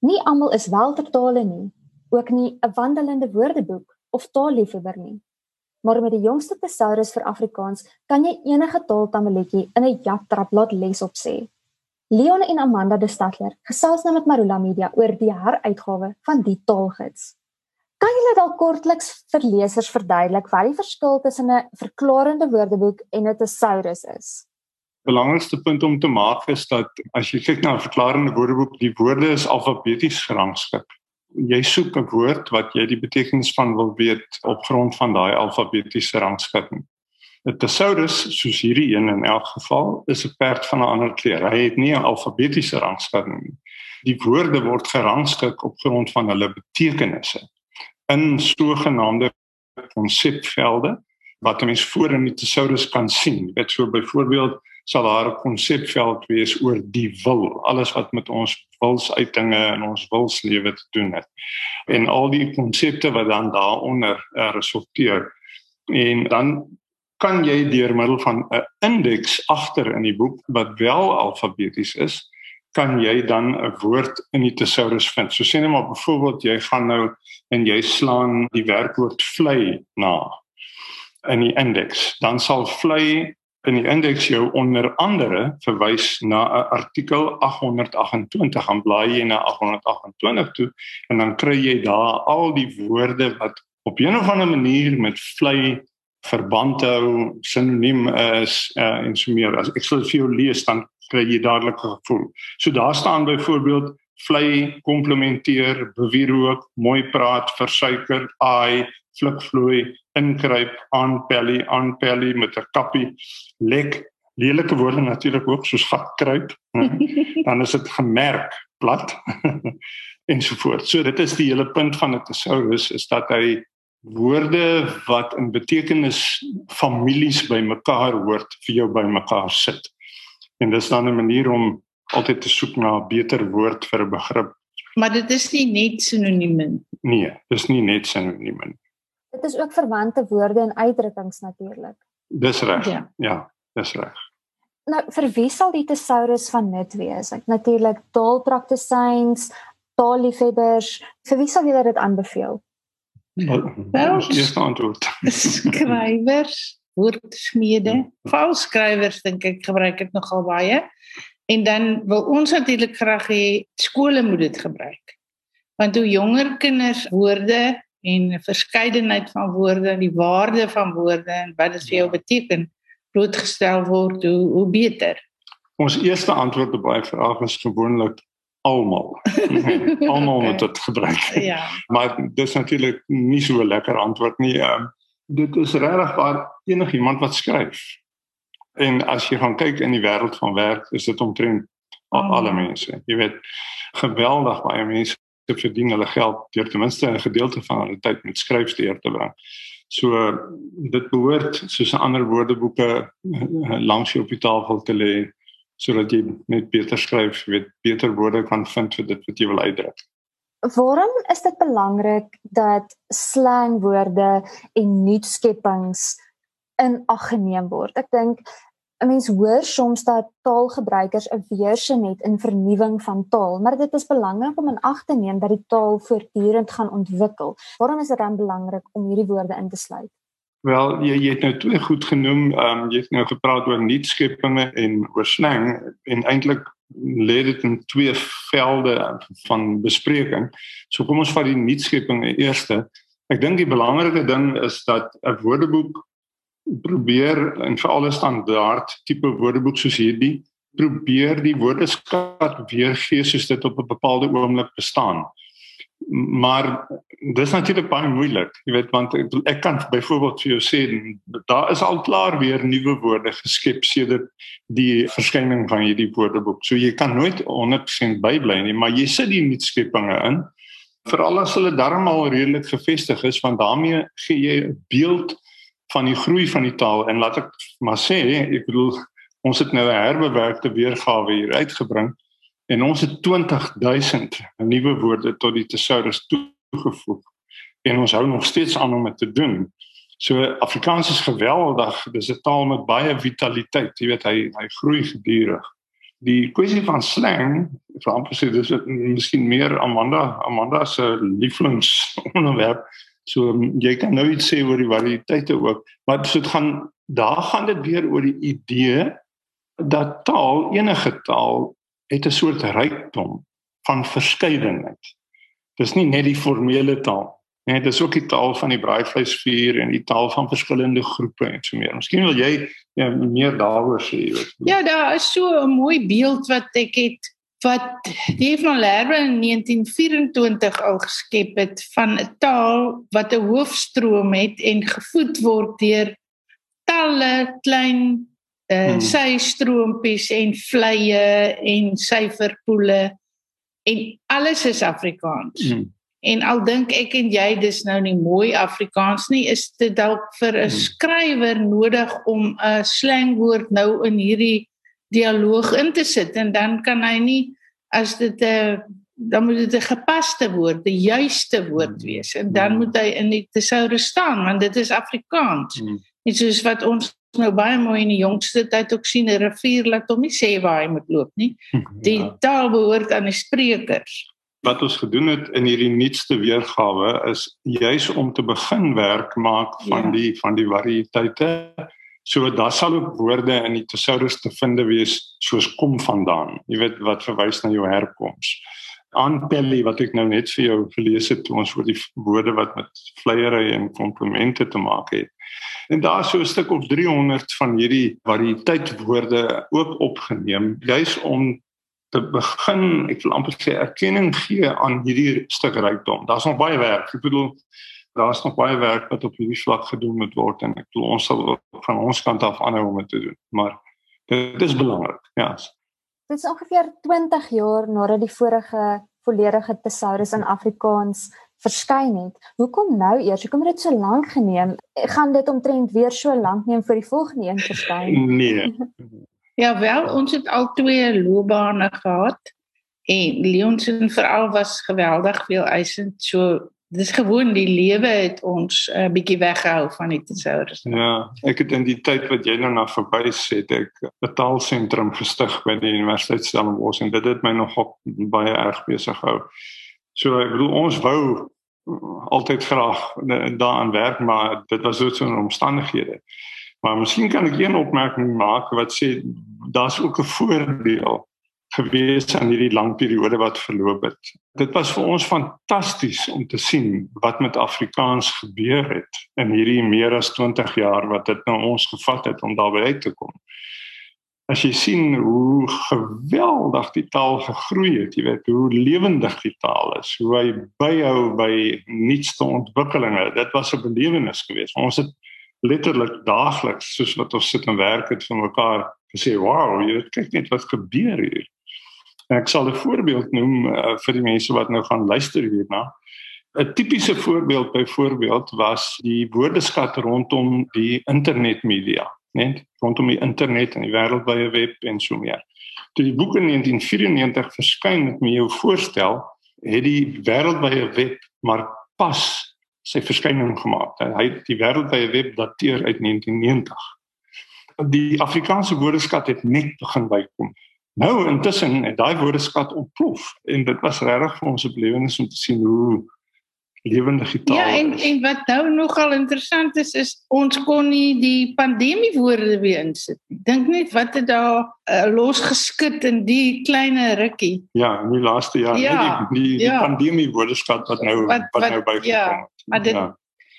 Nie almal is wel vertale nie, ook nie 'n wandelende woordeboek of taalliefhebber nie. Maar met die jongste thesaurus vir Afrikaans kan jy enige taaltamaletjie in 'n japtrap laat les op sê. Leon en Amanda de Stadler gesels nou met Marula Media oor die heruitgawe van die taalgids. Kan julle dalk kortliks vir lesers verduidelik wat die verskil tussen 'n verklarende woordeboek en 'n thesaurus is? Belangrikste punt om te maak is dat as jy kyk na 'n verklarende woordeboek, die woorde is alfabeties gerangskik. Jy soek 'n woord wat jy die betekenis van wil weet op grond van daai alfabetiese rangskikking. 'n Thesaurus, soos hierdie een in elk geval, is 'n perd van 'n ander kleur. Hy het nie 'n alfabetiese rangskikking nie. Die woorde word gerangskik op grond van hulle betekenisse in sogenaamde konsepvelde wat 'n mens voor in die thesaurus kan sien. Dit so byvoorbeeld sal daar 'n konsepveld wees oor die wil, alles wat met ons wilsuitinge en ons wilslewe te doen het. En al die konsepte wat dan daaronder uh, resulteer. En dan kan jy deur middel van 'n indeks agter in die boek wat wel alfabeties is, kan jy dan 'n woord in die thesaurus vind. So sê net maar byvoorbeeld jy gaan nou en jy slaan die werkwoord vlei na in die indeks, dan sal vlei in die indeks jou onder andere verwys na 'n artikel 828 aan blaai jy na 828 toe en dan kry jy daar al die woorde wat op 'n of ander manier met vlei verband hou sinoniem is uh, en so meer as ek sal vir jou lees dan kry jy dadelik 'n gevoel. So daar staan byvoorbeeld vlei komplementeer, bewierook, mooi praat, versuiker, ai, flikvloei, inkruip, aanpelly, aanpelly met 'n kappie, lek, lelike woorde natuurlik ook soos gatkruip. dan is dit gemerk plat ensovoorts. So dit is die hele punt van 'n thesaurus is dat hy woorde wat in betekenis families bymekaar hoort vir jou bymekaar sit. En dis dan 'n manier om altyd te soek na 'n beter woord vir 'n begrip. Maar dit is nie net sinonieme. Nee, dis nie net sinonieme. Dit is ook verwante woorde en uitdrukkings natuurlik. Dis reg. Ja, ja dis reg. Nou vir wie sal die thesaurus van nut wees? Ek natuurlik taalpraktisyns, taalliefhebbers. Vir wie sal jy dit aanbeveel? Wel, dis antwoord. Skrywers, woordsmede, valskrywers dink ek gebruik dit nogal baie. En dan wil ons natuurlik graag hê skole moet dit gebruik. Want hoe jonger kinders woorde en 'n verskeidenheid van woorde, die waarde van woorde en wat dit vir jou ja. beteken blootgestel word, hoe hoe beter. Ons eerste antwoord op baie vrae is gewoonlik almal. almal okay. moet dit gebruik. Ja. Maar dis natuurlik nie so 'n lekker antwoord nie. Um, dit is regtig waar enigiemand wat skryf. En as jy gaan kyk in die wêreld van werk, is dit omtrent oh. alle mense. Jy weet geweldig baie mense te verdien hulle geld deur ten minste 'n gedeelte van hulle tyd met skryfsteer te bring. So dit behoort soos 'n ander woordeboeke eh, langs jou op die tafel te lê sodat jy net beter skryf, weet beter woorde kan vind vir dit wat jy wil uitdruk. Waarom is dit belangrik dat slangwoorde en nuutskeppings in ag geneem word? Ek dink 'n mens hoor soms dat taalgebruikers 'n weerstand het in vernuwing van taal, maar dit is belangrik om in ag te neem dat die taal voortdurend gaan ontwikkel. Waarom is dit dan belangrik om hierdie woorde in te sluit? Wel, jy, jy het nou twee goed genoem. Ehm um, jy het nou gepraat oor nuutskeppinge en oor slang en eintlik lê dit in twee velde van bespreking. So kom ons vat die nuutskeppinge eers. Ek dink die belangrike ding is dat 'n woordeboek probeer en vir alle standaard tipe woordeboek soos hierdie probeer die woordeskat weergee soos dit op 'n bepaalde oomblik bestaan. Maar dis natuurlik baie moeilik, jy weet want ek kan byvoorbeeld vir jou sê daar is al klaar weer nuwe woorde geskep sedert die verskyning van hierdie woordeboek. So jy kan nooit 100% bybly nie, maar jy sit die nuutskeppinge in veral as hulle darmal redelik gevestig is want daarmee gee jy 'n beeld van die groei van die taal en laat ek maar sê ek bedoel ons het nou 'n herbewerkte weergawe hier uitgebring en ons het 20000 nuwe woorde tot die thesaurus toegevoeg en ons hou nog steeds aan om dit te doen. So Afrikaans is geweldig, dis 'n taal met baie vitaliteit, jy weet hy hy groei gedurig. die kwessie van slang, vir amper sê dis miskien meer Amanda Amanda se lieflingsonderwerp. So jy kan nou iets sê oor die variëteite ook, maar dit gaan daar gaan dit weer oor die idee dat taal enige taal het 'n soort rykdom van verskeidenheid. Dis nie net die formele taal Nee, dit is ook die taal van die braaivleisvuur en die taal van verskillende groepe en so meer. Miskien wil jy ja, meer daaroor sê, weet jy. Ja, daar is so 'n mooi beeld wat ek het wat die van Lerbe in 1924 al geskep het van 'n taal wat 'n hoofstroom het en gevoed word deur talle klein uh, hmm. systroopies en vleye en syferpoele en alles is Afrikaans. Hmm. En al dink ek en jy dis nou nie mooi Afrikaans nie, is dit dalk vir 'n hmm. skrywer nodig om 'n slangwoord nou in hierdie dialoog in te sit en dan kan hy nie as dit 'n dan moet dit 'n gepaste woord, die juiste woord hmm. wees en dan hmm. moet hy in die tesoure staan want dit is Afrikaans. Dit soos wat ons nou baie mooi in die jongste tyd ook sien 'n rivier laat hom nie sê waar hy moet loop nie. Die ja. taal behoort aan die sprekers wat ons gedoen het in hierdie nuutste weergawe is juis om te begin werk maak van ja. die van die variëteite. So daar sal ook woorde in die tesaurus te vind wees soos kom vandaan. Jy weet wat verwys na jou herkoms. Aan Pelly wat ek nou net vir jou gelees het ons oor die woorde wat met vleiery en komplimente te maak het. En daar so 'n stuk of 300 van hierdie variëteitwoorde ook opgeneem juis om te begin, ek wil amper sê erkenning gee aan hierdie stuk rykdom. Daar's nog baie werk. Ek bedoel daar's nog baie werk wat op hierdie vlak gedoen moet word en ek bedoel ons sal van ons kant af aanhou om dit te doen. Maar dit is belangrik. Ja. Dit is ongeveer 20 jaar nadat die vorige volledige thesaurus in Afrikaans verskyn het. Hoekom nou eers? Hoekom het dit so lank geneem? Gaan dit omtrent weer so lank neem vir die volgende een verskyn? Nee. Ja wel, ons het al twee loopbane gehad en Leonsen veral was geweldig veel eisend. So dis gewoon die lewe het ons 'n uh, bietjie weggehou van die tesoures. Ja, ek het in die tyd wat jy nou na verwys het, ek 'n taalsentrum gestig by die Universiteit Stellenbosch en dit het my nog baie erg besig gehou. So ek bedoel ons wou altyd graag daaraan werk, maar dit was so 'n omstandighede. Maar miskien kan ek een opmerking maak wat sê daar's ook 'n voordeel gewees aan hierdie lang periode wat verloop het. Dit was vir ons fantasties om te sien wat met Afrikaans gebeur het in hierdie meer as 20 jaar wat dit nou ons gevat het om daarby uit te kom. As jy sien hoe geweldig die taal gegroei het, jy weet hoe lewendig die taal is, hoe hy byhou by nuutste ontwikkelinge. Dit was 'n belewenis geweest. Ons het letterlik daagliks soos wat ons sit en werk het vir mekaar gesê wow jy weet kyk net wat gebeur hier ek sal 'n voorbeeld noem uh, vir die mense wat nou gaan luister hierna 'n tipiese voorbeeld byvoorbeeld was die woordeskat rondom die internetmedia net rondom die internet en die wêreldwye web en so meer toe die boek in 1994 verskyn met my jou voorstel het die wêreldwye web maar pas sy verskyning gemaak. Hy die wêreldwye web dateer uit 1990. Die Afrikaanse woordeskat het net begin bykom. Nou intussen het daai woordeskat ontplof en dit was regtig vir ons 'n belewenis om te sien hoe lewendige taal. Ja, en is. en wat nou nogal interessant is is ons kon nie die pandemie woorde weer insit nie. Dink net wat het daar uh, losgeskit in die klein rukkie. Ja, in die laaste jaar, ja, die die, die ja. pandemie woordeskat wat nou wat, wat, wat nou bygekom ja, het. Ja, maar dit ja.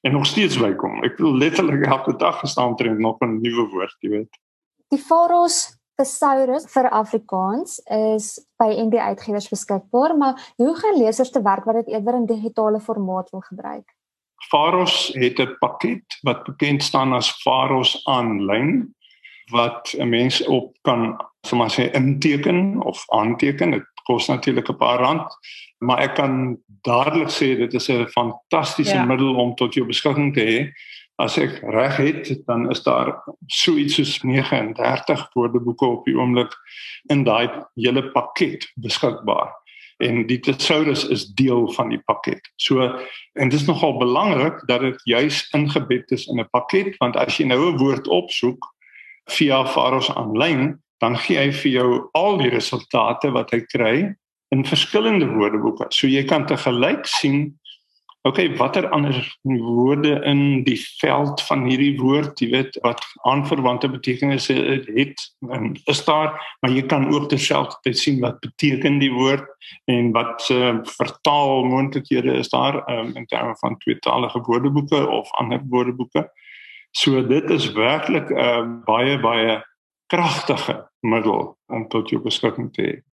en nog steeds bykom. Ek wil letterlik elke dag gestaan tree nog 'n nuwe woord, jy weet. Die Faros thesaurus vir Afrikaans is by NB Uitgewers beskikbaar, maar hoe gaan lesers te werk wat dit eerder in digitale formaat wil gebruik? Faros het 'n pakket wat bekend staan as Faros aanlyn wat 'n mens op kan sommer sê inteken of aanteken. Dit kos natuurlik 'n paar rand, maar ek kan dadelik sê dit is 'n fantastiese ja. middel om tot jou beskikking te hê as ek reg het, dan is daar so iets soos 39 woordeboeke op die oomblik in daai hele pakket beskikbaar. En die thesaurus is deel van die pakket. So en dit is nogal belangrik dat dit juis ingebed is in 'n pakket want as jy nou 'n woord opsoek via Faros aanlyn, dan gee hy vir jou al die resultate wat hy kry in verskillende woordeboeke. So jy kan te gelyk sien Okay, watter ander woorde in die veld van hierdie woord, jy weet, wat aanverwante betekenisse het, is daar, maar jy kan ook terselfdertyd sien wat beteken die woord en wat se uh, vertaalmoontlikhede is daar um, in terme van tweetalige woordeboeke of ander woordeboeke. So dit is werklik 'n uh, baie baie kragtige middel om tot jou beskikking te hê.